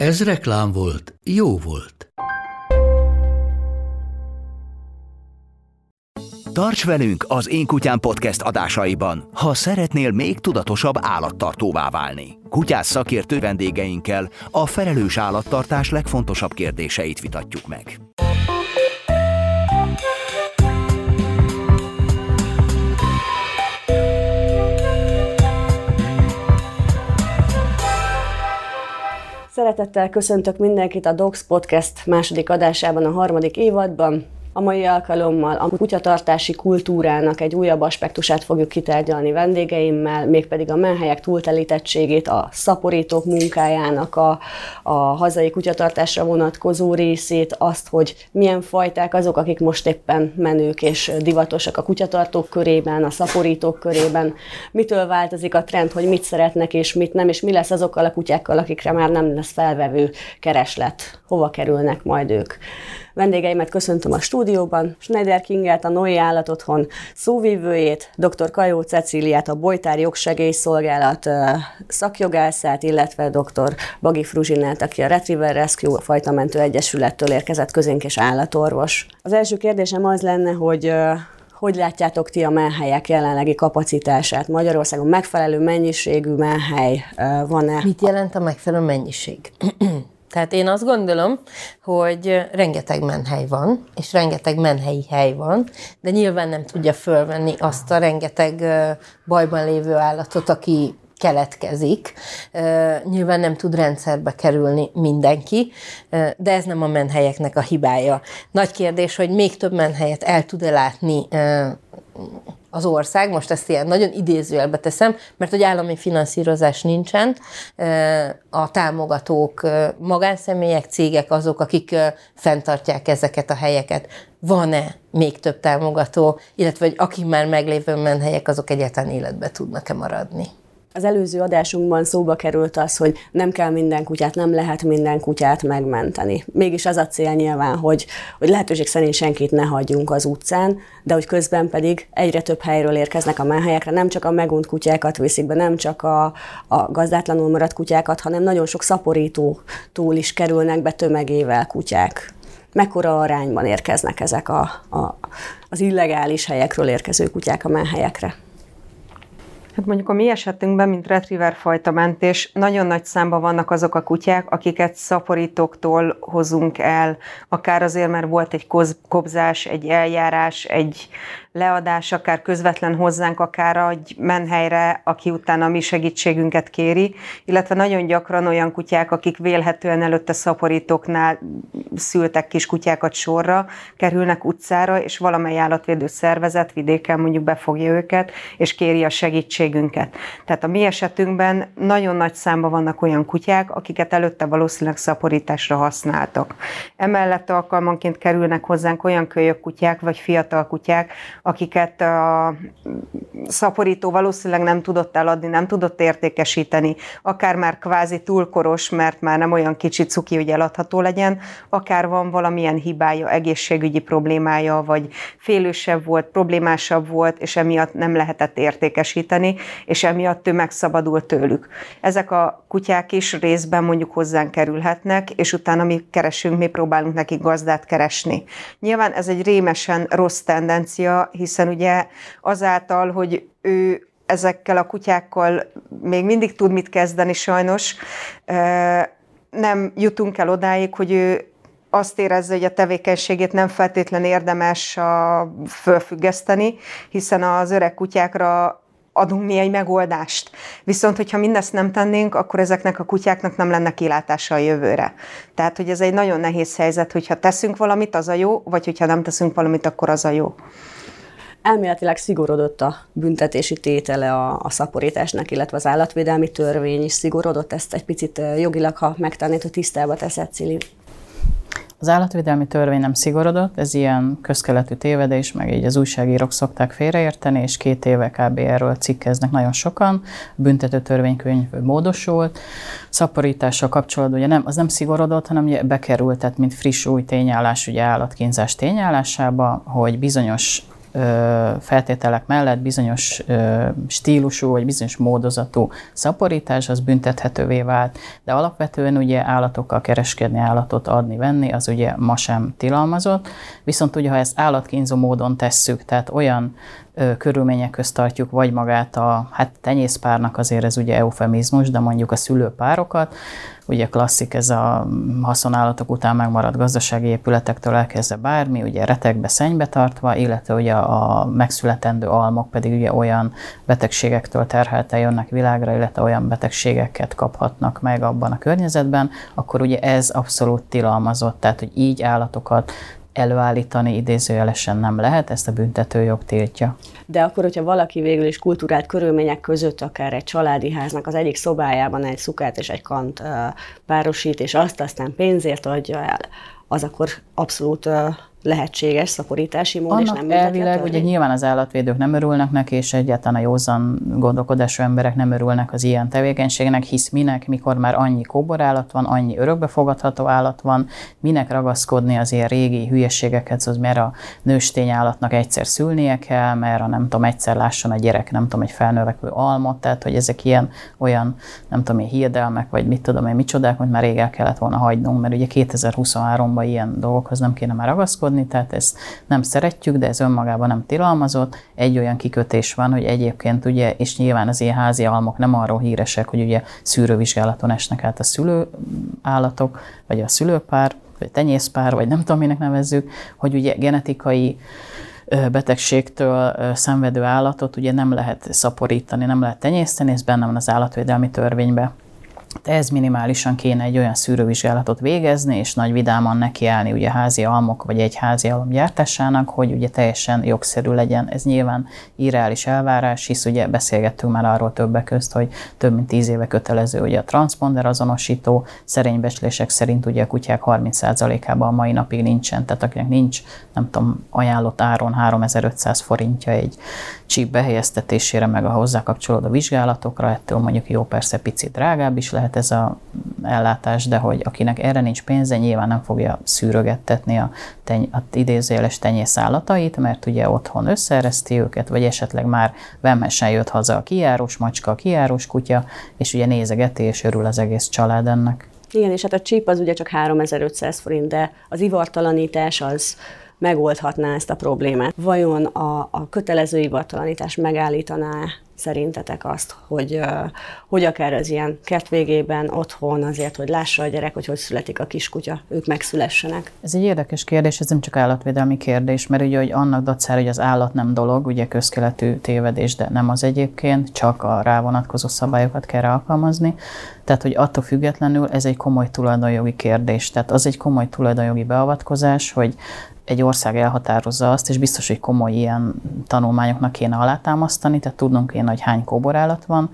Ez reklám volt, jó volt. Tarts velünk az Én Kutyám Podcast adásaiban, ha szeretnél még tudatosabb állattartóvá válni. Kutyás szakértő vendégeinkkel a felelős állattartás legfontosabb kérdéseit vitatjuk meg. Szeretettel köszöntök mindenkit a Dogs Podcast második adásában, a harmadik évadban. A mai alkalommal a kutyatartási kultúrának egy újabb aspektusát fogjuk kitárgyalni vendégeimmel, mégpedig a menhelyek túltelítettségét, a szaporítók munkájának a, a hazai kutyatartásra vonatkozó részét, azt, hogy milyen fajták azok, akik most éppen menők és divatosak a kutyatartók körében, a szaporítók körében, mitől változik a trend, hogy mit szeretnek és mit nem, és mi lesz azokkal a kutyákkal, akikre már nem lesz felvevő kereslet, hova kerülnek majd ők. Vendégeimet köszöntöm a stúdióban, Schneider Kinget, a Noi Állatotthon szóvívőjét, dr. Kajó Cecíliát, a Bojtár Jogsegélyszolgálat szakjogászát, illetve dr. Bagi Fruzsinát, aki a Retriever Rescue a Fajtamentő Egyesülettől érkezett közénk és állatorvos. Az első kérdésem az lenne, hogy hogy látjátok ti a menhelyek jelenlegi kapacitását? Magyarországon megfelelő mennyiségű menhely van-e? Mit jelent a megfelelő mennyiség? Tehát én azt gondolom, hogy rengeteg menhely van, és rengeteg menhelyi hely van, de nyilván nem tudja fölvenni azt a rengeteg bajban lévő állatot, aki keletkezik. Nyilván nem tud rendszerbe kerülni mindenki, de ez nem a menhelyeknek a hibája. Nagy kérdés, hogy még több menhelyet el tud-e látni az ország, most ezt ilyen nagyon idézőjelbe teszem, mert hogy állami finanszírozás nincsen, a támogatók, magánszemélyek, cégek azok, akik fenntartják ezeket a helyeket. Van-e még több támogató, illetve hogy akik már meglévő menhelyek, azok egyáltalán életbe tudnak-e maradni? Az előző adásunkban szóba került az, hogy nem kell minden kutyát, nem lehet minden kutyát megmenteni. Mégis az a cél nyilván, hogy, hogy lehetőség szerint senkit ne hagyjunk az utcán, de hogy közben pedig egyre több helyről érkeznek a menhelyekre, nem csak a megunt kutyákat viszik be, nem csak a, a gazdátlanul maradt kutyákat, hanem nagyon sok szaporítótól is kerülnek be tömegével kutyák. Mekkora arányban érkeznek ezek a, a, az illegális helyekről érkező kutyák a menhelyekre? Hát mondjuk a mi esetünkben, mint retriever fajta mentés, nagyon nagy számban vannak azok a kutyák, akiket szaporítóktól hozunk el, akár azért, mert volt egy kobzás, egy eljárás, egy leadás, akár közvetlen hozzánk, akár egy menhelyre, aki utána a mi segítségünket kéri, illetve nagyon gyakran olyan kutyák, akik vélhetően előtte szaporítóknál szültek kis kutyákat sorra, kerülnek utcára, és valamely állatvédő szervezet vidéken mondjuk befogja őket, és kéri a segítségünket. Tehát a mi esetünkben nagyon nagy számban vannak olyan kutyák, akiket előtte valószínűleg szaporításra használtak. Emellett alkalmanként kerülnek hozzánk olyan kölyök kutyák, vagy fiatal kutyák, akiket a szaporító valószínűleg nem tudott eladni, nem tudott értékesíteni, akár már kvázi túlkoros, mert már nem olyan kicsi cuki, hogy eladható legyen, akár van valamilyen hibája, egészségügyi problémája, vagy félősebb volt, problémásabb volt, és emiatt nem lehetett értékesíteni, és emiatt ő megszabadult tőlük. Ezek a kutyák is részben mondjuk hozzánk kerülhetnek, és utána mi keresünk, mi próbálunk nekik gazdát keresni. Nyilván ez egy rémesen rossz tendencia, hiszen ugye azáltal, hogy ő ezekkel a kutyákkal még mindig tud mit kezdeni sajnos, nem jutunk el odáig, hogy ő azt érezze, hogy a tevékenységét nem feltétlen érdemes a, fölfüggeszteni, hiszen az öreg kutyákra adunk mi egy megoldást. Viszont, hogyha mindezt nem tennénk, akkor ezeknek a kutyáknak nem lenne kilátása a jövőre. Tehát, hogy ez egy nagyon nehéz helyzet, hogyha teszünk valamit, az a jó, vagy hogyha nem teszünk valamit, akkor az a jó elméletileg szigorodott a büntetési tétele a, a szaporításnak, illetve az állatvédelmi törvény is szigorodott. Ezt egy picit jogilag, ha megtennéd, hogy tisztába teszed, Cili. Az állatvédelmi törvény nem szigorodott, ez ilyen közkeletű tévedés, meg így az újságírók szokták félreérteni, és két éve kb. erről cikkeznek nagyon sokan. A büntető törvénykönyv módosult. Szaporítással kapcsolatban ugye nem, az nem szigorodott, hanem ugye bekerült, tehát mint friss új tényállás, ugye állatkínzás tényállásába, hogy bizonyos feltételek mellett bizonyos stílusú vagy bizonyos módozatú szaporítás az büntethetővé vált, de alapvetően ugye állatokkal kereskedni, állatot adni, venni, az ugye ma sem tilalmazott, viszont ugye ha ezt állatkínzó módon tesszük, tehát olyan körülmények közt tartjuk, vagy magát a hát tenyészpárnak azért ez ugye eufemizmus, de mondjuk a szülőpárokat, ugye klasszik ez a haszonállatok után megmaradt gazdasági épületektől elkezdve bármi, ugye retekbe, szennybe tartva, illetve ugye a megszületendő almok pedig ugye olyan betegségektől terhelte jönnek világra, illetve olyan betegségeket kaphatnak meg abban a környezetben, akkor ugye ez abszolút tilalmazott, tehát hogy így állatokat előállítani idézőjelesen nem lehet, ezt a büntetőjog tiltja. De akkor, hogyha valaki végül is kultúrált körülmények között, akár egy családi háznak az egyik szobájában egy szukát és egy kant párosít, és azt aztán pénzért adja el, az akkor abszolút lehetséges szaporítási mód, Annak és nem elvileg, ugye nyilván az állatvédők nem örülnek neki, és egyáltalán a józan gondolkodású emberek nem örülnek az ilyen tevékenységnek, hisz minek, mikor már annyi kóborállat van, annyi örökbefogadható állat van, minek ragaszkodni az ilyen régi hülyeségeket, hogy mert a nőstény állatnak egyszer szülnie kell, mert a nem tudom, egyszer lásson a gyerek, nem tudom, egy felnövekvő almot, tehát hogy ezek ilyen olyan, nem tudom én, hiedelmek, vagy mit tudom én, micsodák, hogy már rég el kellett volna hagynunk, mert ugye 2023-ban ilyen dolgokhoz nem kéne már ragaszkodni, gondolkodni, tehát ezt nem szeretjük, de ez önmagában nem tilalmazott. Egy olyan kikötés van, hogy egyébként ugye, és nyilván az ilyen házi almok nem arról híresek, hogy ugye szűrővizsgálaton esnek át a szülőállatok, vagy a szülőpár, vagy tenyészpár, vagy nem tudom, minek nevezzük, hogy ugye genetikai betegségtől szenvedő állatot ugye nem lehet szaporítani, nem lehet tenyészteni, ez benne van az állatvédelmi törvényben ez minimálisan kéne egy olyan szűrővizsgálatot végezni, és nagy vidáman nekiállni ugye házi almok vagy egy házi alom gyártásának, hogy ugye teljesen jogszerű legyen. Ez nyilván irreális elvárás, hisz ugye beszélgettünk már arról többek közt, hogy több mint tíz éve kötelező ugye a transponder azonosító, szerény becslések szerint ugye a kutyák 30%-ában a mai napig nincsen, tehát akinek nincs, nem tudom, ajánlott áron 3500 forintja egy csíp behelyeztetésére, meg a hozzá kapcsolódó vizsgálatokra, ettől mondjuk jó persze picit drágább is lehet ez a ellátás, de hogy akinek erre nincs pénze, nyilván nem fogja szűrögettetni a, teny, a idézőjeles tenyész állatait, mert ugye otthon összeereszti őket, vagy esetleg már vemhesen jött haza a kijárós macska, a kijárós kutya, és ugye nézegeti és örül az egész család ennek. Igen, és hát a csíp az ugye csak 3500 forint, de az ivartalanítás az megoldhatná ezt a problémát. Vajon a, a kötelező ivartalanítás megállítaná szerintetek azt, hogy, hogy akár az ilyen kert végében otthon azért, hogy lássa a gyerek, hogy hogy születik a kiskutya, ők megszülessenek? Ez egy érdekes kérdés, ez nem csak állatvédelmi kérdés, mert ugye hogy annak dacára, hogy az állat nem dolog, ugye közkeletű tévedés, de nem az egyébként, csak a rá vonatkozó szabályokat kell alkalmazni. Tehát, hogy attól függetlenül ez egy komoly tulajdonjogi kérdés. Tehát az egy komoly tulajdonjogi beavatkozás, hogy egy ország elhatározza azt, és biztos, hogy komoly ilyen tanulmányoknak kéne alátámasztani, tehát tudnunk kéne, hogy hány kóborállat van,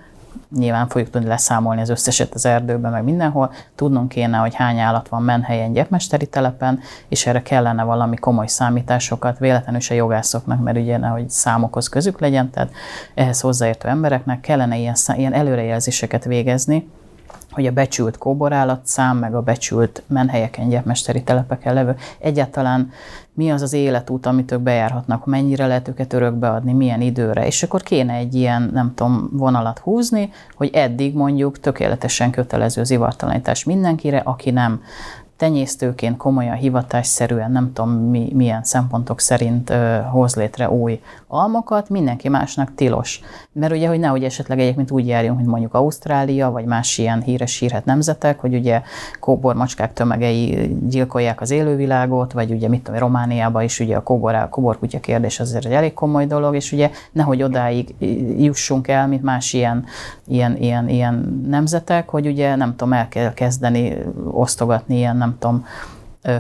nyilván fogjuk tudni leszámolni az összeset az erdőben, meg mindenhol, tudnunk kéne, hogy hány állat van menhelyen gyepmesteri telepen, és erre kellene valami komoly számításokat, véletlenül se jogászoknak, mert ugye nehogy számokhoz közük legyen, tehát ehhez hozzáértő embereknek kellene ilyen, ilyen előrejelzéseket végezni, hogy a becsült szám, meg a becsült menhelyeken, gyepmesteri telepeken levő egyáltalán mi az az életút, amit ők bejárhatnak, mennyire lehet őket örökbe adni, milyen időre, és akkor kéne egy ilyen, nem tudom, vonalat húzni, hogy eddig mondjuk tökéletesen kötelező zivartalanítás mindenkire, aki nem tenyésztőként komolyan hivatásszerűen, nem tudom mi, milyen szempontok szerint ö, hoz létre új almokat, mindenki másnak tilos. Mert ugye, hogy nehogy esetleg egyébként úgy járjunk, hogy mondjuk Ausztrália, vagy más ilyen híres hírhet nemzetek, hogy ugye kóbormacskák tömegei gyilkolják az élővilágot, vagy ugye mit tudom, Romániában is ugye a kóbor, kóborkutya kérdés azért egy elég komoly dolog, és ugye nehogy odáig jussunk el, mint más ilyen, ilyen, ilyen, ilyen nemzetek, hogy ugye nem tudom, kezdeni osztogatni ilyen nem tudom,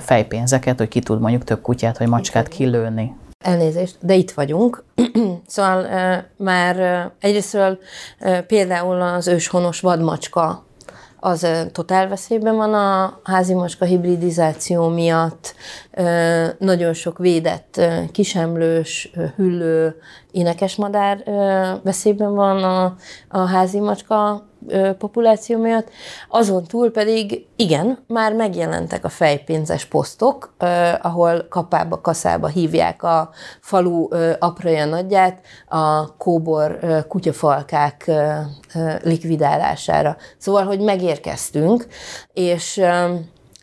fejpénzeket, hogy ki tud mondjuk több kutyát vagy macskát kilőni. Elnézést, de itt vagyunk. szóval már egyrésztről például az őshonos vadmacska az totál veszélyben van a házi macska hibridizáció miatt. Nagyon sok védett kisemlős, hüllő, énekesmadár veszélyben van a, a házi macska populáció miatt. Azon túl pedig igen, már megjelentek a fejpénzes posztok, ahol kapába, kaszába hívják a falu apraja nagyját a kóbor kutyafalkák likvidálására. Szóval, hogy megérkeztünk, és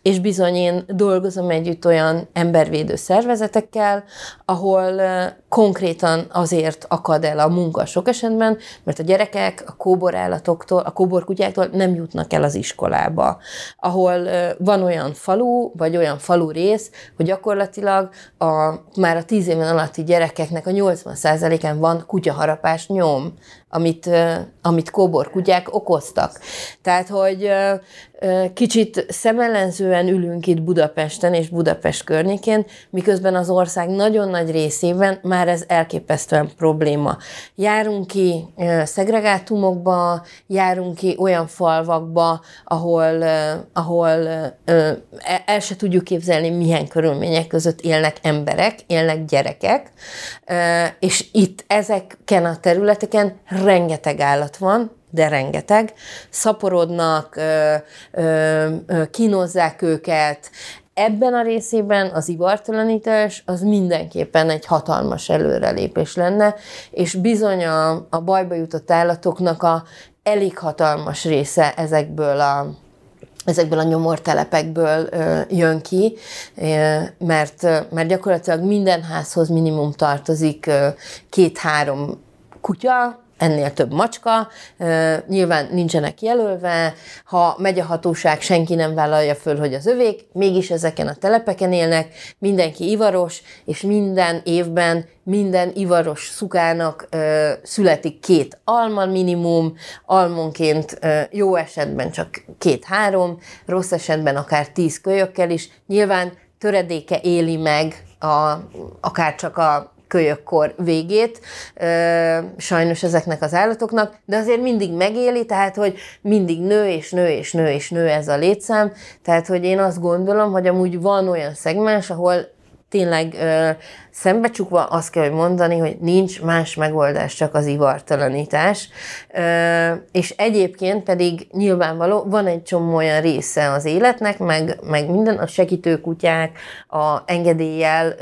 és bizony én dolgozom együtt olyan embervédő szervezetekkel, ahol konkrétan azért akad el a munka sok esetben, mert a gyerekek a kóborállatoktól, a kóborkutyáktól nem jutnak el az iskolába. Ahol van olyan falu, vagy olyan falu rész, hogy gyakorlatilag a, már a tíz éven alatti gyerekeknek a 80%-án van kutyaharapás nyom, amit, amit kóborkutyák okoztak. Tehát, hogy kicsit szemellenzően ülünk itt Budapesten és Budapest környékén, miközben az ország nagyon nagy részében már ez elképesztően probléma. Járunk ki szegregátumokba, járunk ki olyan falvakba, ahol, ahol e, el se tudjuk képzelni, milyen körülmények között élnek emberek, élnek gyerekek, és itt ezeken a területeken rengeteg állat van, de rengeteg, szaporodnak, kínozzák őket, Ebben a részében az ivartalanítás az mindenképpen egy hatalmas előrelépés lenne, és bizony a, a bajba jutott állatoknak a elég hatalmas része ezekből a ezekből a nyomortelepekből ö, jön ki, ö, mert, mert gyakorlatilag minden házhoz minimum tartozik két-három kutya, ennél több macska, nyilván nincsenek jelölve, ha megy a hatóság, senki nem vállalja föl, hogy az övék, mégis ezeken a telepeken élnek, mindenki ivaros, és minden évben minden ivaros szukának születik két alma minimum, almonként jó esetben csak két-három, rossz esetben akár tíz kölyökkel is. Nyilván töredéke éli meg a, akár csak a kölyökkor végét, sajnos ezeknek az állatoknak, de azért mindig megéli, tehát hogy mindig nő és nő és nő és nő ez a létszám, tehát hogy én azt gondolom, hogy amúgy van olyan szegmens, ahol tényleg szembecsukva azt kell, hogy mondani, hogy nincs más megoldás, csak az ivartalanítás. És egyébként pedig nyilvánvaló, van egy csomó olyan része az életnek, meg, meg minden, a segítőkutyák, a engedéllyel,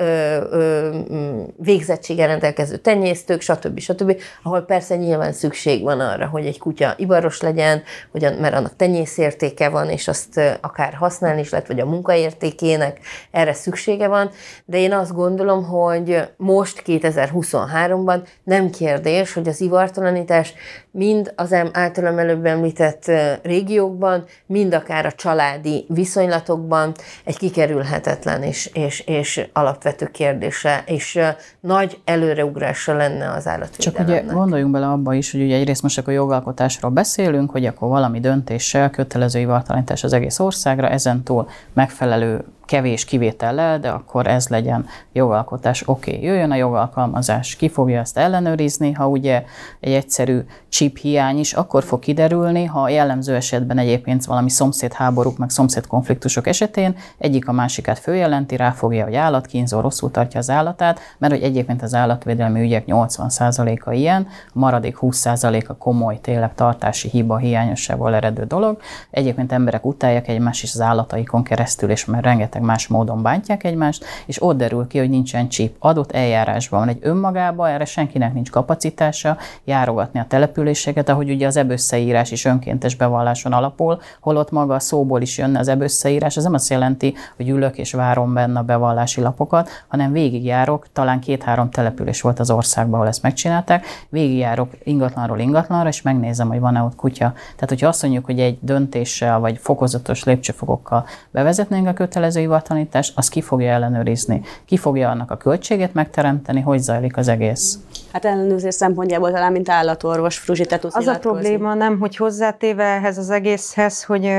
végzettséggel rendelkező tenyésztők, stb. stb., ahol persze nyilván szükség van arra, hogy egy kutya ivaros legyen, hogy, mert annak tenyészértéke van, és azt akár használni is lehet, vagy a munkaértékének erre szüksége van, de én azt gondolom, hogy hogy most 2023-ban nem kérdés, hogy az ivartalanítás mind az általam előbb említett régiókban, mind akár a családi viszonylatokban egy kikerülhetetlen és, és, és alapvető kérdése, és nagy előreugrása lenne az állatvédelemnek. Csak ugye gondoljunk bele abba is, hogy ugye egyrészt most akkor jogalkotásról beszélünk, hogy akkor valami döntéssel kötelező ivartalanítás az egész országra, ezentúl megfelelő kevés kivétellel, de akkor ez legyen jogalkotás. Oké, okay, jöjjön a jogalkalmazás, ki fogja ezt ellenőrizni, ha ugye egy egyszerű chip hiány is akkor fog kiderülni, ha jellemző esetben egyébként valami szomszédháborúk, meg szomszédkonfliktusok esetén egyik a másikát följelenti, ráfogja, hogy állatkínzó, rosszul tartja az állatát, mert hogy egyébként az állatvédelmi ügyek 80%-a ilyen, a maradék 20%-a komoly, tényleg tartási hiba, hiányosságból eredő dolog. Egyébként emberek utálják egymást is az állataikon keresztül, és már rengeteg más módon bántják egymást, és ott derül ki, hogy nincsen chip. Adott eljárásban van egy önmagában, erre senkinek nincs kapacitása járogatni a településeket, ahogy ugye az ebösszeírás is önkéntes bevalláson alapul, holott maga a szóból is jönne az ebösszeírás, ez nem azt jelenti, hogy ülök és várom benne a bevallási lapokat, hanem végigjárok, talán két-három település volt az országban, ahol ezt megcsinálták, végigjárok ingatlanról ingatlanra, és megnézem, hogy van-e ott kutya. Tehát, hogyha azt mondjuk, hogy egy döntéssel vagy fokozatos lépcsőfokokkal bevezetnénk a kötelező hivatlanítást, az ki fogja ellenőrizni, ki fogja annak a költséget megteremteni, hogy zajlik az egész. Hát ellenőrzés szempontjából talán, mint állatorvos, Fruzsi, te Az a probléma nem, hogy hozzátéve ehhez az egészhez, hogy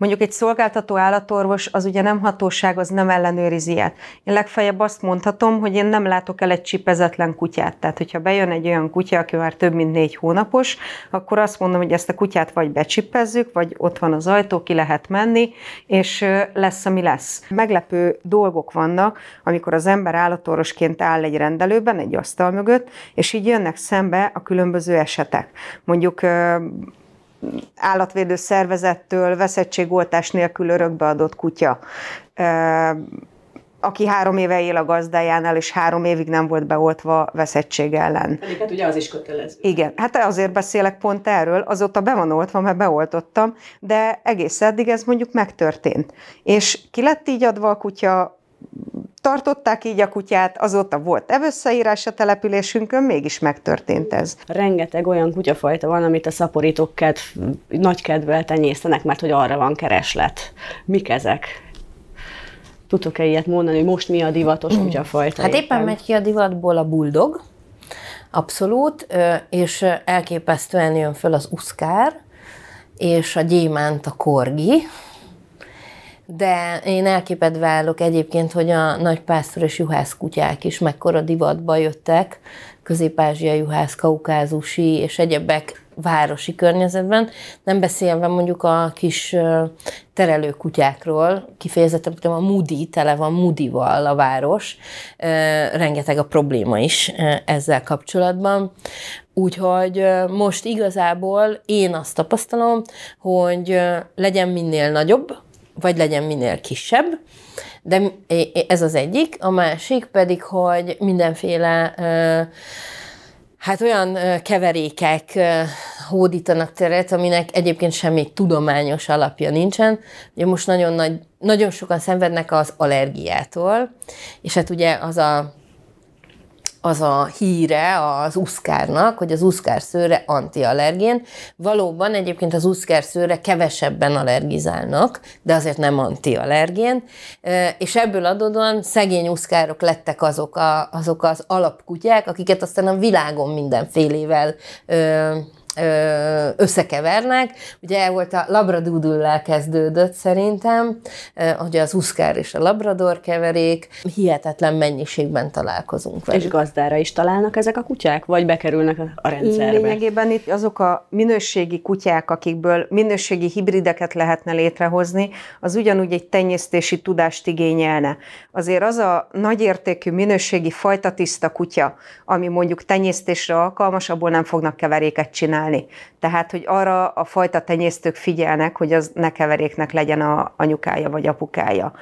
Mondjuk egy szolgáltató állatorvos az ugye nem hatóság, az nem ellenőrizi ilyet. Én legfeljebb azt mondhatom, hogy én nem látok el egy csipezetlen kutyát. Tehát, hogyha bejön egy olyan kutya, aki már több mint négy hónapos, akkor azt mondom, hogy ezt a kutyát vagy becsipezzük, vagy ott van az ajtó, ki lehet menni, és lesz, ami lesz. Meglepő dolgok vannak, amikor az ember állatorvosként áll egy rendelőben, egy asztal mögött, és így jönnek szembe a különböző esetek. Mondjuk állatvédő szervezettől veszettségoltás nélkül örökbeadott kutya, aki három éve él a gazdájánál, és három évig nem volt beoltva veszettség ellen. Pedig hát ugye az is kötelező. Igen, hát azért beszélek pont erről, azóta be van oltva, mert beoltottam, de egész eddig ez mondjuk megtörtént. És ki lett így adva a kutya, tartották így a kutyát, azóta volt evőszeírás a településünkön, mégis megtörtént ez. Rengeteg olyan kutyafajta van, amit a szaporítók kedv, nagy kedvel tenyésztenek, mert hogy arra van kereslet. Mik ezek? Tudtok-e ilyet mondani, hogy most mi a divatos mm. kutyafajta? Hát éppen, éppen megy ki a divatból a buldog, abszolút, és elképesztően jön föl az uszkár, és a gyémánt a korgi, de én elképedve állok egyébként, hogy a nagy pásztor és juhász kutyák is mekkora divatba jöttek, közép-ázsiai juhász, kaukázusi és egyebek városi környezetben, nem beszélve mondjuk a kis terelő kutyákról, kifejezetten a Moody, tele van Moody-val a város, rengeteg a probléma is ezzel kapcsolatban. Úgyhogy most igazából én azt tapasztalom, hogy legyen minél nagyobb, vagy legyen minél kisebb, de ez az egyik, a másik pedig, hogy mindenféle hát olyan keverékek hódítanak teret, aminek egyébként semmi tudományos alapja nincsen. Ugye most nagyon, nagy, nagyon sokan szenvednek az allergiától, és hát ugye az a az a híre az uszkárnak, hogy az uszkár szőre antiallergén. Valóban egyébként az uszkár szőre kevesebben allergizálnak, de azért nem antiallergén, és ebből adódóan szegény uszkárok lettek azok, a, azok az alapkutyák, akiket aztán a világon mindenfélével összekevernek. Ugye volt a labradoodle kezdődött szerintem, hogy az uszkár és a labrador keverék, hihetetlen mennyiségben találkozunk velük. És gazdára is találnak ezek a kutyák, vagy bekerülnek a rendszerbe? Lényegében itt azok a minőségi kutyák, akikből minőségi hibrideket lehetne létrehozni, az ugyanúgy egy tenyésztési tudást igényelne. Azért az a nagyértékű minőségi fajta tiszta kutya, ami mondjuk tenyésztésre alkalmas, abból nem fognak keveréket csinálni csinálni. Tehát, hogy arra a fajta tenyésztők figyelnek, hogy az ne keveréknek legyen a anyukája vagy apukája.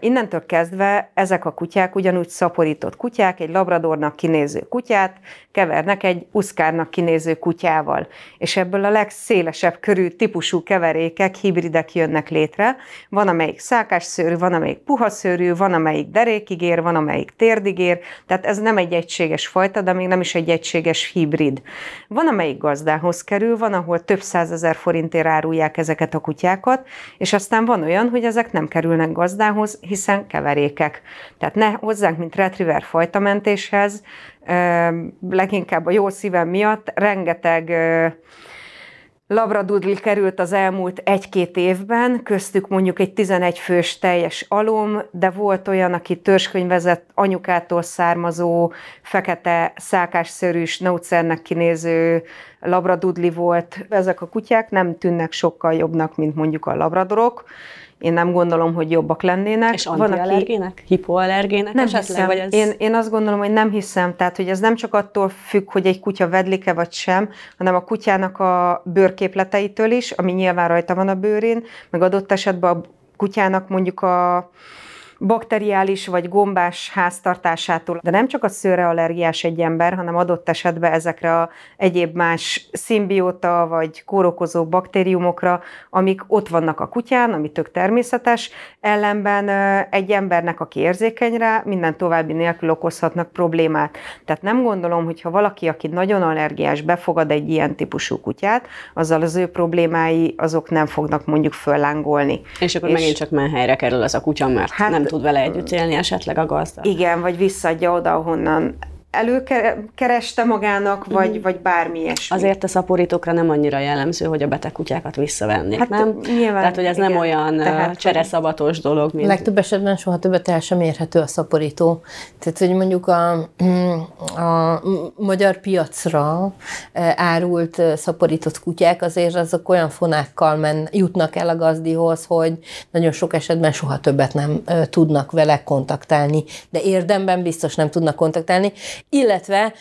Innentől kezdve ezek a kutyák ugyanúgy szaporított kutyák, egy labradornak kinéző kutyát kevernek egy uszkárnak kinéző kutyával. És ebből a legszélesebb körű típusú keverékek, hibridek jönnek létre. Van, amelyik szákásszőrű, van, amelyik puhaszőrű, van, amelyik derékigér, van, amelyik térdigér, tehát ez nem egy egységes fajta, de még nem is egy egységes hibrid. Van, amelyik gazdához kerül, van, ahol több százezer forintért árulják ezeket a kutyákat, és aztán van olyan, hogy ezek nem kerülnek gazdához, fajtához, hiszen keverékek. Tehát ne hozzánk, mint retriever fajtamentéshez, leginkább a jó szívem miatt rengeteg Labradudli került az elmúlt egy-két évben, köztük mondjuk egy 11 fős teljes alom, de volt olyan, aki törzskönyvezett anyukától származó, fekete szákásszörűs, nócernek kinéző labradudli volt. Ezek a kutyák nem tűnnek sokkal jobbnak, mint mondjuk a labradorok. Én nem gondolom, hogy jobbak lennének. És antiallergének? Aki... Hipoallergének nem esetleg? Hiszem. Vagy ez... én, én azt gondolom, hogy nem hiszem. Tehát, hogy ez nem csak attól függ, hogy egy kutya vedlik-e vagy sem, hanem a kutyának a bőrképleteitől is, ami nyilván rajta van a bőrén, meg adott esetben a kutyának mondjuk a bakteriális vagy gombás háztartásától. De nem csak a szőre allergiás egy ember, hanem adott esetben ezekre a egyéb más szimbióta vagy kórokozó baktériumokra, amik ott vannak a kutyán, ami tök természetes, ellenben egy embernek, aki érzékeny rá, minden további nélkül okozhatnak problémát. Tehát nem gondolom, hogy ha valaki, aki nagyon allergiás, befogad egy ilyen típusú kutyát, azzal az ő problémái azok nem fognak mondjuk föllángolni. És akkor és megint csak helyre kerül az a kutya, mert hát, nem tud vele együtt élni esetleg a gazda. Igen, vagy visszaadja oda, ahonnan előkereste magának, vagy, mm. vagy bármi ilyesmi. Azért a szaporítókra nem annyira jellemző, hogy a beteg kutyákat visszavennék, hát, nem? Nyilván, Tehát, hogy ez igen. nem olyan Tehát, csereszabatos dolog, mint... Legtöbb esetben soha többet el sem érhető a szaporító. Tehát, hogy mondjuk a, a magyar piacra árult szaporított kutyák azért azok olyan fonákkal men, jutnak el a gazdihoz, hogy nagyon sok esetben soha többet nem tudnak vele kontaktálni, de érdemben biztos nem tudnak kontaktálni, illetve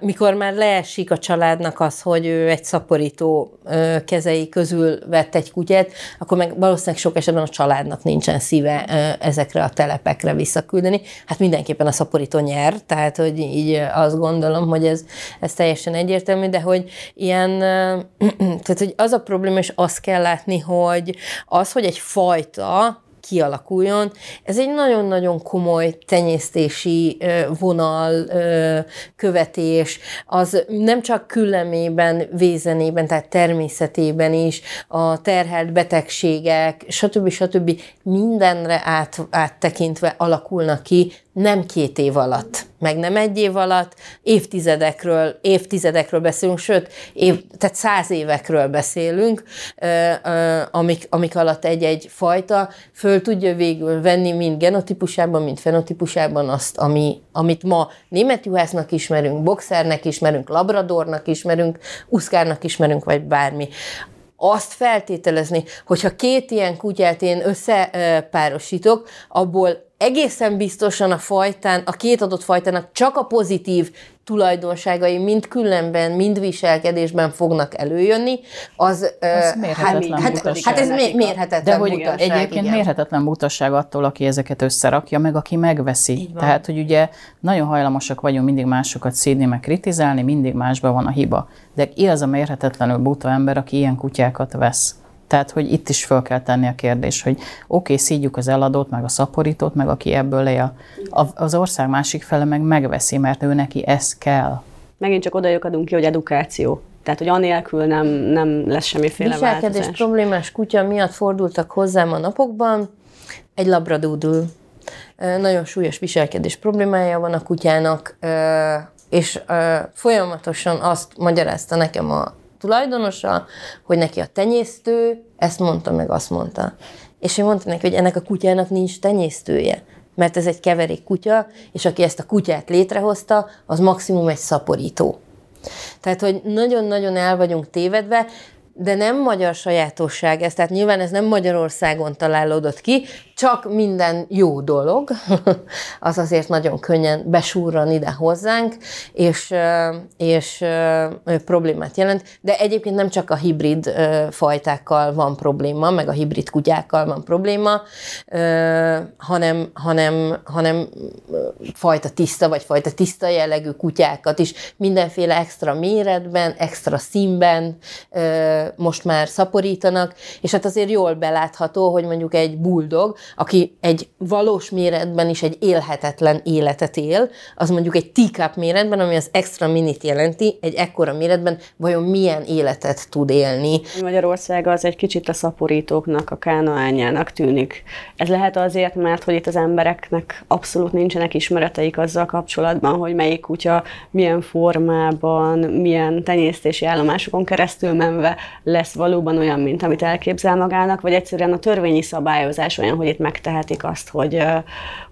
mikor már leesik a családnak az, hogy ő egy szaporító kezei közül vett egy kutyát, akkor meg valószínűleg sok esetben a családnak nincsen szíve ezekre a telepekre visszaküldeni. Hát mindenképpen a szaporító nyer, tehát hogy így azt gondolom, hogy ez, ez teljesen egyértelmű, de hogy ilyen, tehát hogy az a probléma, és azt kell látni, hogy az, hogy egy fajta kialakuljon. Ez egy nagyon-nagyon komoly tenyésztési vonal, követés, az nem csak küllemében, vézenében, tehát természetében is, a terhelt betegségek, stb. stb. mindenre át, áttekintve alakulnak ki nem két év alatt, meg nem egy év alatt, évtizedekről, évtizedekről beszélünk, sőt, év, tehát száz évekről beszélünk, amik, amik alatt egy-egy fajta föl tudja végül venni mind genotípusában, mind fenotípusában azt, ami, amit ma német juhásznak ismerünk, boxernek ismerünk, labradornak ismerünk, uszkárnak ismerünk, vagy bármi azt feltételezni, hogyha két ilyen kutyát én összepárosítok, abból egészen biztosan a fajtán, a két adott fajtának csak a pozitív tulajdonságai mind különben, mind viselkedésben fognak előjönni, az, ez mérhetetlen hát, hát, hát ez mérhetetlen De hogy mutasság, egyébként igen. mérhetetlen mutasság attól, aki ezeket összerakja, meg aki megveszi. Tehát, hogy ugye nagyon hajlamosak vagyunk mindig másokat szídni, meg kritizálni, mindig másban van a hiba. De ki az a mérhetetlenül buta ember, aki ilyen kutyákat vesz? Tehát, hogy itt is fel kell tenni a kérdés, hogy oké, okay, szídjuk az eladót, meg a szaporítót, meg aki ebből él. Az ország másik fele meg megveszi, mert ő neki ez kell. Megint csak oda adunk ki, hogy edukáció. Tehát, hogy anélkül nem, nem lesz semmiféle Viselkedés változás. problémás kutya miatt fordultak hozzám a napokban, egy labradúdul. Nagyon súlyos viselkedés problémája van a kutyának, és folyamatosan azt magyarázta nekem a tulajdonosa, hogy neki a tenyésztő ezt mondta, meg azt mondta. És én mondtam neki, hogy ennek a kutyának nincs tenyésztője, mert ez egy keverék kutya, és aki ezt a kutyát létrehozta, az maximum egy szaporító. Tehát, hogy nagyon-nagyon el vagyunk tévedve, de nem magyar sajátosság ez, tehát nyilván ez nem Magyarországon találódott ki, csak minden jó dolog, az azért nagyon könnyen besúrran ide hozzánk, és, és problémát jelent. De egyébként nem csak a hibrid fajtákkal van probléma, meg a hibrid kutyákkal van probléma, hanem, hanem, hanem fajta tiszta, vagy fajta tiszta jellegű kutyákat is mindenféle extra méretben, extra színben most már szaporítanak, és hát azért jól belátható, hogy mondjuk egy buldog, aki egy valós méretben is egy élhetetlen életet él, az mondjuk egy teacup méretben, ami az extra minit jelenti, egy ekkora méretben vajon milyen életet tud élni. Magyarország az egy kicsit a szaporítóknak, a kánaányának tűnik. Ez lehet azért, mert hogy itt az embereknek abszolút nincsenek ismereteik azzal kapcsolatban, hogy melyik kutya milyen formában, milyen tenyésztési állomásokon keresztül menve lesz valóban olyan, mint amit elképzel magának, vagy egyszerűen a törvényi szabályozás olyan, hogy itt megtehetik azt, hogy,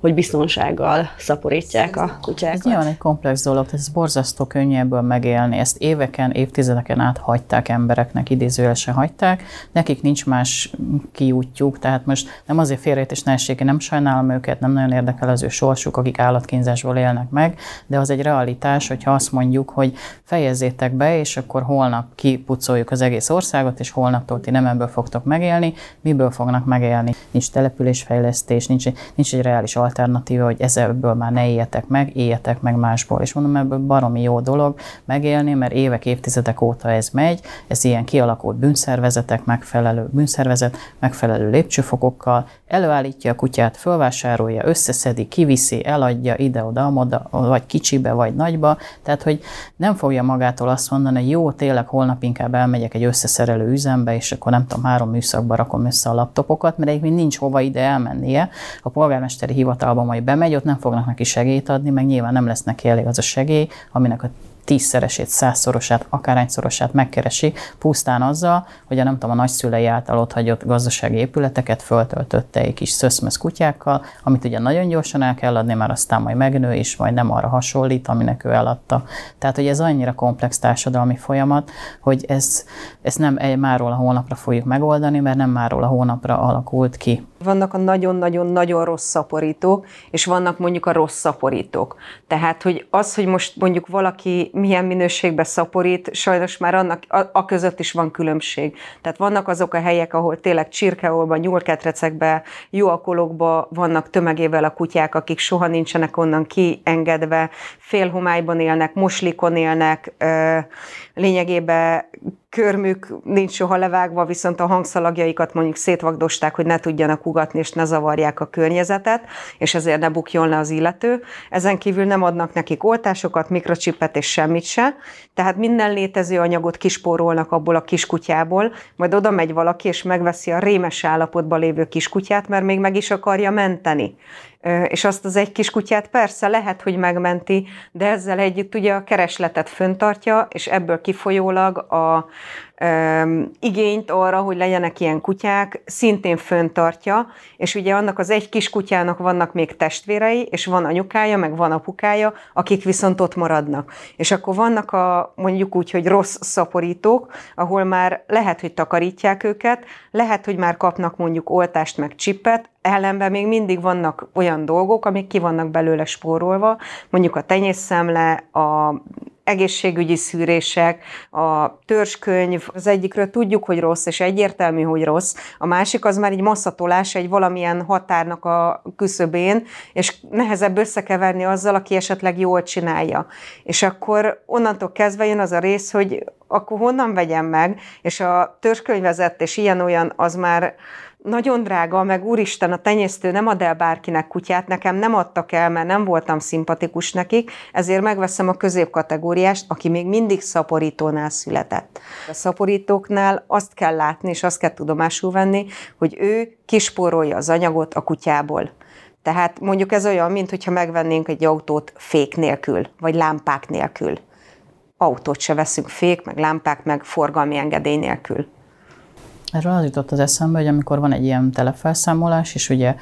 hogy biztonsággal szaporítják a kutyákat. Ez nyilván egy komplex dolog, ez borzasztó könnyű ebből megélni. Ezt éveken, évtizedeken át hagyták embereknek, idézőjelesen hagyták. Nekik nincs más kiútjuk, tehát most nem azért félrejtés ne essék, nem sajnálom őket, nem nagyon érdekel az ő sorsuk, akik állatkínzásból élnek meg, de az egy realitás, hogyha azt mondjuk, hogy fejezzétek be, és akkor holnap kipucoljuk az egész országot, és holnaptól ti nem ebből fogtok megélni, miből fognak megélni? Nincs településfejlesztés, nincs, nincs egy reális alternatíva, hogy ebből már ne éljetek meg, éljetek meg másból. És mondom, ebből baromi jó dolog megélni, mert évek, évtizedek óta ez megy, ez ilyen kialakult bűnszervezetek, megfelelő bűnszervezet, megfelelő lépcsőfokokkal, előállítja a kutyát, fölvásárolja, összeszedi, kiviszi, eladja ide-oda, oda, vagy kicsibe, vagy nagyba, tehát hogy nem fogja magától azt mondani, hogy jó, tényleg holnap inkább elmegyek egy összeszerelő üzembe, és akkor nem tudom, három műszakba rakom össze a laptopokat, mert egyébként nincs hova ide elmennie. A polgármesteri hivatalba, majd bemegy, ott nem fognak neki segélyt adni, meg nyilván nem lesz neki elég az a segély, aminek a tízszeresét, százszorosát, akárányszorosát megkeresi, pusztán azzal, hogy a nem tudom, a nagyszülei által ott hagyott gazdasági épületeket föltöltötte egy kis szöszmösz kutyákkal, amit ugye nagyon gyorsan el kell adni, már aztán majd megnő, és majd nem arra hasonlít, aminek ő eladta. Tehát, hogy ez annyira komplex társadalmi folyamat, hogy ez, ez nem egy máról a hónapra fogjuk megoldani, mert nem máról a hónapra alakult ki. Vannak a nagyon-nagyon-nagyon rossz szaporítók, és vannak mondjuk a rossz szaporítók. Tehát, hogy az, hogy most mondjuk valaki milyen minőségbe szaporít, sajnos már annak a, a között is van különbség. Tehát vannak azok a helyek, ahol tényleg csirkeolban, nyúlketrecekbe, jóakolokba vannak tömegével a kutyák, akik soha nincsenek onnan kiengedve, félhomályban élnek, moslikon élnek, lényegében körmük nincs soha levágva, viszont a hangszalagjaikat mondjuk szétvagdosták, hogy ne tudjanak ugatni és ne zavarják a környezetet, és ezért ne bukjon le az illető. Ezen kívül nem adnak nekik oltásokat, mikrocsipet és semmit se, tehát minden létező anyagot kispórolnak abból a kiskutyából, majd oda megy valaki és megveszi a rémes állapotban lévő kiskutyát, mert még meg is akarja menteni és azt az egy kis kutyát persze lehet, hogy megmenti, de ezzel együtt ugye a keresletet föntartja, és ebből kifolyólag a, igényt arra, hogy legyenek ilyen kutyák, szintén föntartja, és ugye annak az egy kis kutyának vannak még testvérei, és van anyukája, meg van apukája, akik viszont ott maradnak. És akkor vannak a mondjuk úgy, hogy rossz szaporítók, ahol már lehet, hogy takarítják őket, lehet, hogy már kapnak mondjuk oltást, meg csippet, ellenben még mindig vannak olyan dolgok, amik ki vannak belőle spórolva, mondjuk a tenyészszemle, a egészségügyi szűrések, a törzskönyv, az egyikről tudjuk, hogy rossz, és egyértelmű, hogy rossz, a másik az már egy masszatolás egy valamilyen határnak a küszöbén, és nehezebb összekeverni azzal, aki esetleg jól csinálja. És akkor onnantól kezdve jön az a rész, hogy akkor honnan vegyem meg, és a törzskönyvezetés ilyen-olyan az már nagyon drága, meg úristen, a tenyésztő nem ad el bárkinek kutyát, nekem nem adtak el, mert nem voltam szimpatikus nekik, ezért megveszem a középkategóriást, aki még mindig szaporítónál született. A szaporítóknál azt kell látni, és azt kell tudomásul venni, hogy ő kispórolja az anyagot a kutyából. Tehát mondjuk ez olyan, mint hogyha megvennénk egy autót fék nélkül, vagy lámpák nélkül. Autót se veszünk fék, meg lámpák, meg forgalmi engedély nélkül. Erről az jutott az eszembe, hogy amikor van egy ilyen telefelszámolás, és ugye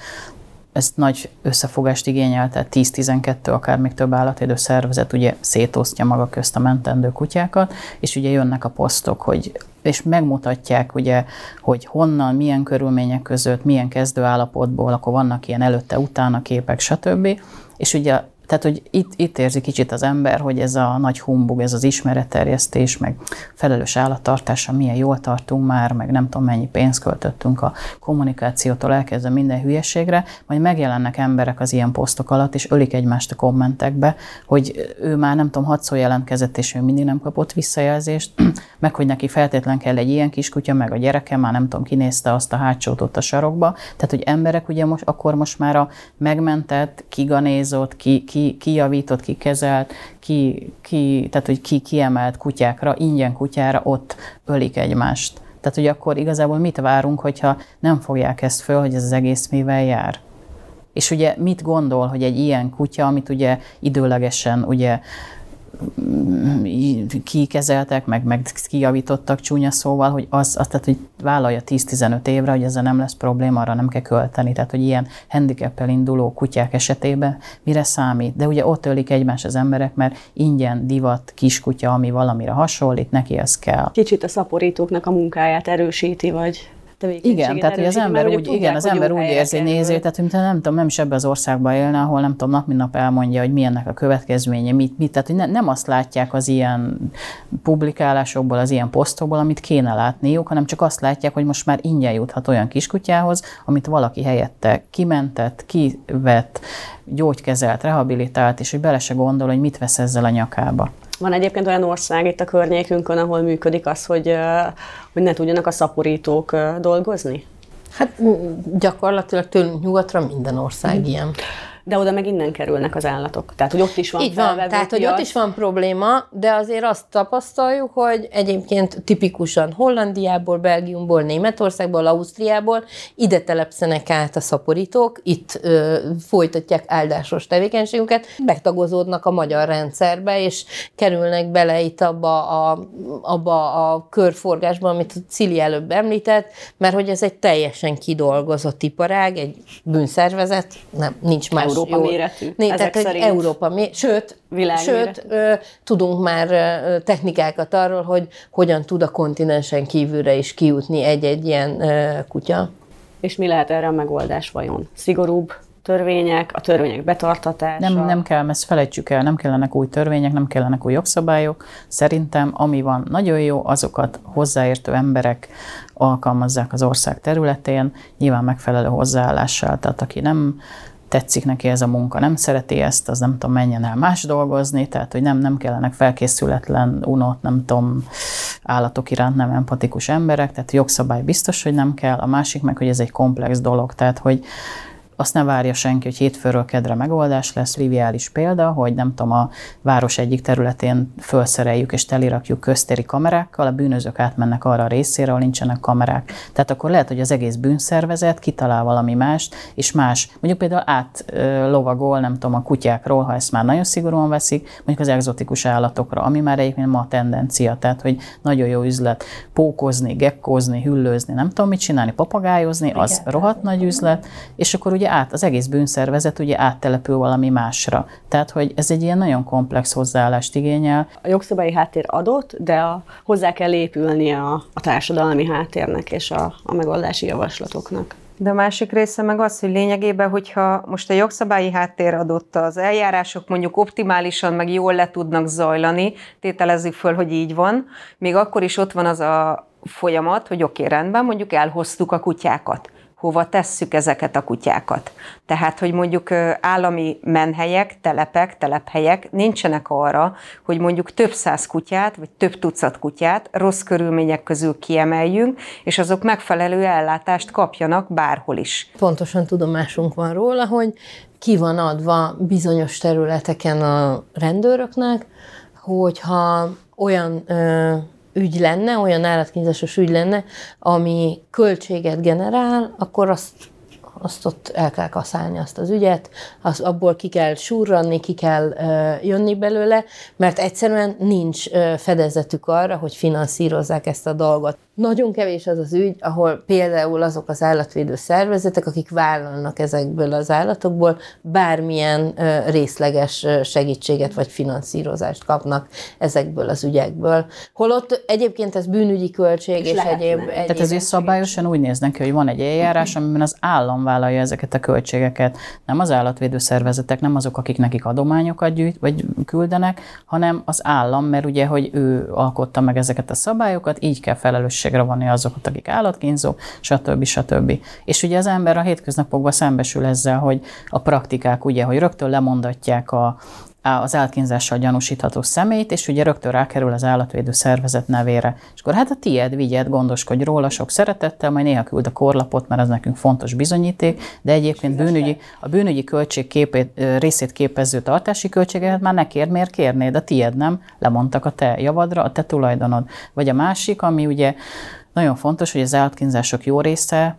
ez nagy összefogást igényel, tehát 10-12, akár még több állatvédő szervezet ugye szétosztja maga közt a mentendő kutyákat, és ugye jönnek a posztok, hogy és megmutatják ugye, hogy honnan, milyen körülmények között, milyen kezdőállapotból, akkor vannak ilyen előtte-utána képek, stb. És ugye tehát, hogy itt, itt érzi kicsit az ember, hogy ez a nagy humbug, ez az ismeretterjesztés, meg felelős állattartása, milyen jól tartunk már, meg nem tudom mennyi pénzt költöttünk a kommunikációtól elkezdve minden hülyeségre, majd megjelennek emberek az ilyen posztok alatt, és ölik egymást a kommentekbe, hogy ő már nem tudom, hatszor jelentkezett, és ő mindig nem kapott visszajelzést, meg hogy neki feltétlen kell egy ilyen kiskutya, meg a gyereke már nem tudom, kinézte azt a hátsót ott a sarokba. Tehát, hogy emberek ugye most, akkor most már a megmentett, kiganézott, ki, ki, kijavított, kikezelt, ki, ki, tehát hogy ki kiemelt kutyákra, ingyen kutyára ott ölik egymást. Tehát, hogy akkor igazából mit várunk, hogyha nem fogják ezt föl, hogy ez az egész mivel jár? És ugye mit gondol, hogy egy ilyen kutya, amit ugye időlegesen ugye kikezeltek, meg, meg kijavítottak csúnya szóval, hogy az, az tehát, hogy vállalja 10-15 évre, hogy ezzel nem lesz probléma, arra nem kell költeni. Tehát, hogy ilyen handicappel induló kutyák esetében mire számít. De ugye ott ölik egymás az emberek, mert ingyen divat kiskutya, ami valamire hasonlít, neki ez kell. Kicsit a szaporítóknak a munkáját erősíti, vagy igen, tehát hogy az ember úgy, igen, az ember úgy érzi, nézi, tehát mint nem tudom, nem is ebbe az országban élne, ahol nem tudom, nap mint nap elmondja, hogy milyennek a következménye, mit, mit, tehát hogy ne, nem azt látják az ilyen publikálásokból, az ilyen posztokból, amit kéne látniuk, hanem csak azt látják, hogy most már ingyen juthat olyan kiskutyához, amit valaki helyette kimentett, kivett, gyógykezelt, rehabilitált, és hogy bele se gondol, hogy mit vesz ezzel a nyakába. Van egyébként olyan ország itt a környékünkön, ahol működik az, hogy, hogy ne tudjanak a szaporítók dolgozni? Hát gyakorlatilag tőlünk nyugatra minden ország ilyen. De oda meg innen kerülnek az állatok. Tehát, hogy ott is van Így van, tehát, hogy ott is van probléma, de azért azt tapasztaljuk, hogy egyébként tipikusan Hollandiából, Belgiumból, Németországból, Ausztriából ide telepszenek át a szaporítók, itt ö, folytatják áldásos tevékenységüket, megtagozódnak a magyar rendszerbe, és kerülnek bele itt abba a, abba a körforgásba, amit Cili előbb említett, mert hogy ez egy teljesen kidolgozott iparág, egy bűnszervezet, nem, nincs más Európa jó. méretű, Né, ezek tehát egy szerint. Európa mé- sőt, sőt ö, tudunk már ö, technikákat arról, hogy hogyan tud a kontinensen kívülre is kijutni egy-egy ilyen ö, kutya. És mi lehet erre a megoldás vajon? Szigorúbb törvények, a törvények betartatása? Nem, nem kell, ezt felejtsük el, nem kellenek új törvények, nem kellenek új jogszabályok. Szerintem, ami van nagyon jó, azokat hozzáértő emberek alkalmazzák az ország területén, nyilván megfelelő hozzáállással. Tehát aki nem tetszik neki ez a munka, nem szereti ezt, az nem tudom, menjen el más dolgozni, tehát hogy nem, nem kellenek felkészületlen, unott, nem tudom, állatok iránt nem empatikus emberek, tehát jogszabály biztos, hogy nem kell, a másik meg, hogy ez egy komplex dolog, tehát hogy azt ne várja senki, hogy hétfőről kedre megoldás lesz. Triviális példa, hogy nem tudom, a város egyik területén felszereljük és telirakjuk köztéri kamerákkal, a bűnözők átmennek arra a részére, ahol nincsenek kamerák. Tehát akkor lehet, hogy az egész bűnszervezet kitalál valami mást, és más, mondjuk például átlovagol, nem tudom, a kutyákról, ha ezt már nagyon szigorúan veszik, mondjuk az egzotikus állatokra, ami már egyébként ma a tendencia, tehát hogy nagyon jó üzlet. Pókozni, gekkózni, hüllőzni, nem tudom mit csinálni, papagájozni, az rohadt nagy üzlet, és akkor ugye ugye át, az egész bűnszervezet ugye áttelepül valami másra. Tehát, hogy ez egy ilyen nagyon komplex hozzáállást igényel. A jogszabályi háttér adott, de a, hozzá kell épülni a, a társadalmi háttérnek és a, a megoldási javaslatoknak. De a másik része meg az, hogy lényegében, hogyha most a jogszabályi háttér adott, az eljárások mondjuk optimálisan, meg jól le tudnak zajlani, tételezzük föl, hogy így van, még akkor is ott van az a folyamat, hogy oké, okay, rendben, mondjuk elhoztuk a kutyákat hova tesszük ezeket a kutyákat. Tehát, hogy mondjuk állami menhelyek, telepek, telephelyek nincsenek arra, hogy mondjuk több száz kutyát, vagy több tucat kutyát rossz körülmények közül kiemeljünk, és azok megfelelő ellátást kapjanak bárhol is. Pontosan tudomásunk van róla, hogy ki van adva bizonyos területeken a rendőröknek, hogyha olyan ügy lenne, olyan állatkínzásos ügy lenne, ami költséget generál, akkor azt azt ott el kell kaszálni azt az ügyet, az, abból ki kell surranni, ki kell uh, jönni belőle, mert egyszerűen nincs uh, fedezetük arra, hogy finanszírozzák ezt a dolgot. Nagyon kevés az az ügy, ahol például azok az állatvédő szervezetek, akik vállalnak ezekből az állatokból, bármilyen részleges segítséget vagy finanszírozást kapnak ezekből az ügyekből. Holott egyébként ez bűnügyi költség és, és egyéb, egyéb... Tehát ezért szabályosan úgy néznek ki, hogy van egy eljárás, amiben az állam vállalja ezeket a költségeket. Nem az állatvédő szervezetek, nem azok, akik nekik adományokat gyűjt, vagy küldenek, hanem az állam, mert ugye, hogy ő alkotta meg ezeket a szabályokat, így kell felelősségre vonni azokat, akik állatkínzó, stb. stb. És ugye az ember a hétköznapokban szembesül ezzel, hogy a praktikák ugye, hogy rögtön lemondatják a, az állatkínzással gyanúsítható személyt, és ugye rögtön rákerül az állatvédő szervezet nevére. És akkor hát a tied, vigyed, gondoskodj róla sok szeretettel, majd néha küld a korlapot, mert ez nekünk fontos bizonyíték, de egyébként bűnügyi, a bűnügyi költség képét, részét képező tartási költségeket már ne kér, miért kérnéd, a tied nem, lemondtak a te javadra, a te tulajdonod. Vagy a másik, ami ugye nagyon fontos, hogy az állatkínzások jó része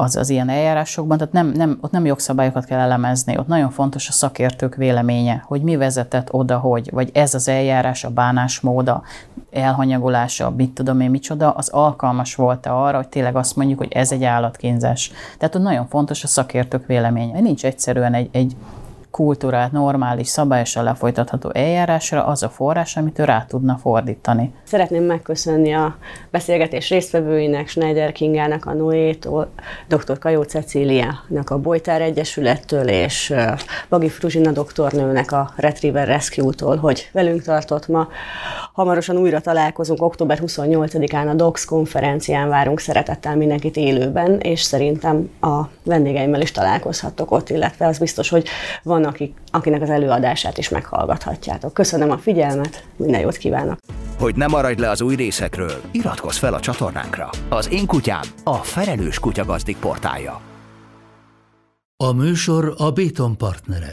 az, az ilyen eljárásokban, tehát nem, nem, ott nem jogszabályokat kell elemezni, ott nagyon fontos a szakértők véleménye, hogy mi vezetett oda, hogy, vagy ez az eljárás, a bánásmóda, elhanyagolása, mit tudom én, micsoda, az alkalmas volt-e arra, hogy tényleg azt mondjuk, hogy ez egy állatkínzás. Tehát ott nagyon fontos a szakértők véleménye. Nincs egyszerűen egy, egy kultúrát, normális, szabályosan lefolytatható eljárásra az a forrás, amit ő rá tudna fordítani. Szeretném megköszönni a beszélgetés résztvevőinek, Schneider Kingának, a Noétól, dr. Kajó Cecíliának a Bojtár Egyesülettől, és Bagi Fruzsina doktornőnek a Retriever Rescue-tól, hogy velünk tartott ma. Hamarosan újra találkozunk, október 28-án a DOCS konferencián várunk szeretettel mindenkit élőben, és szerintem a vendégeimmel is találkozhattok ott, illetve az biztos, hogy van, akik, akinek az előadását is meghallgathatjátok. Köszönöm a figyelmet, minden jót kívánok! Hogy ne maradj le az új részekről, iratkozz fel a csatornánkra. Az Én Kutyám, a Felelős Kutyagazdik portálja. A műsor a Béton partnere.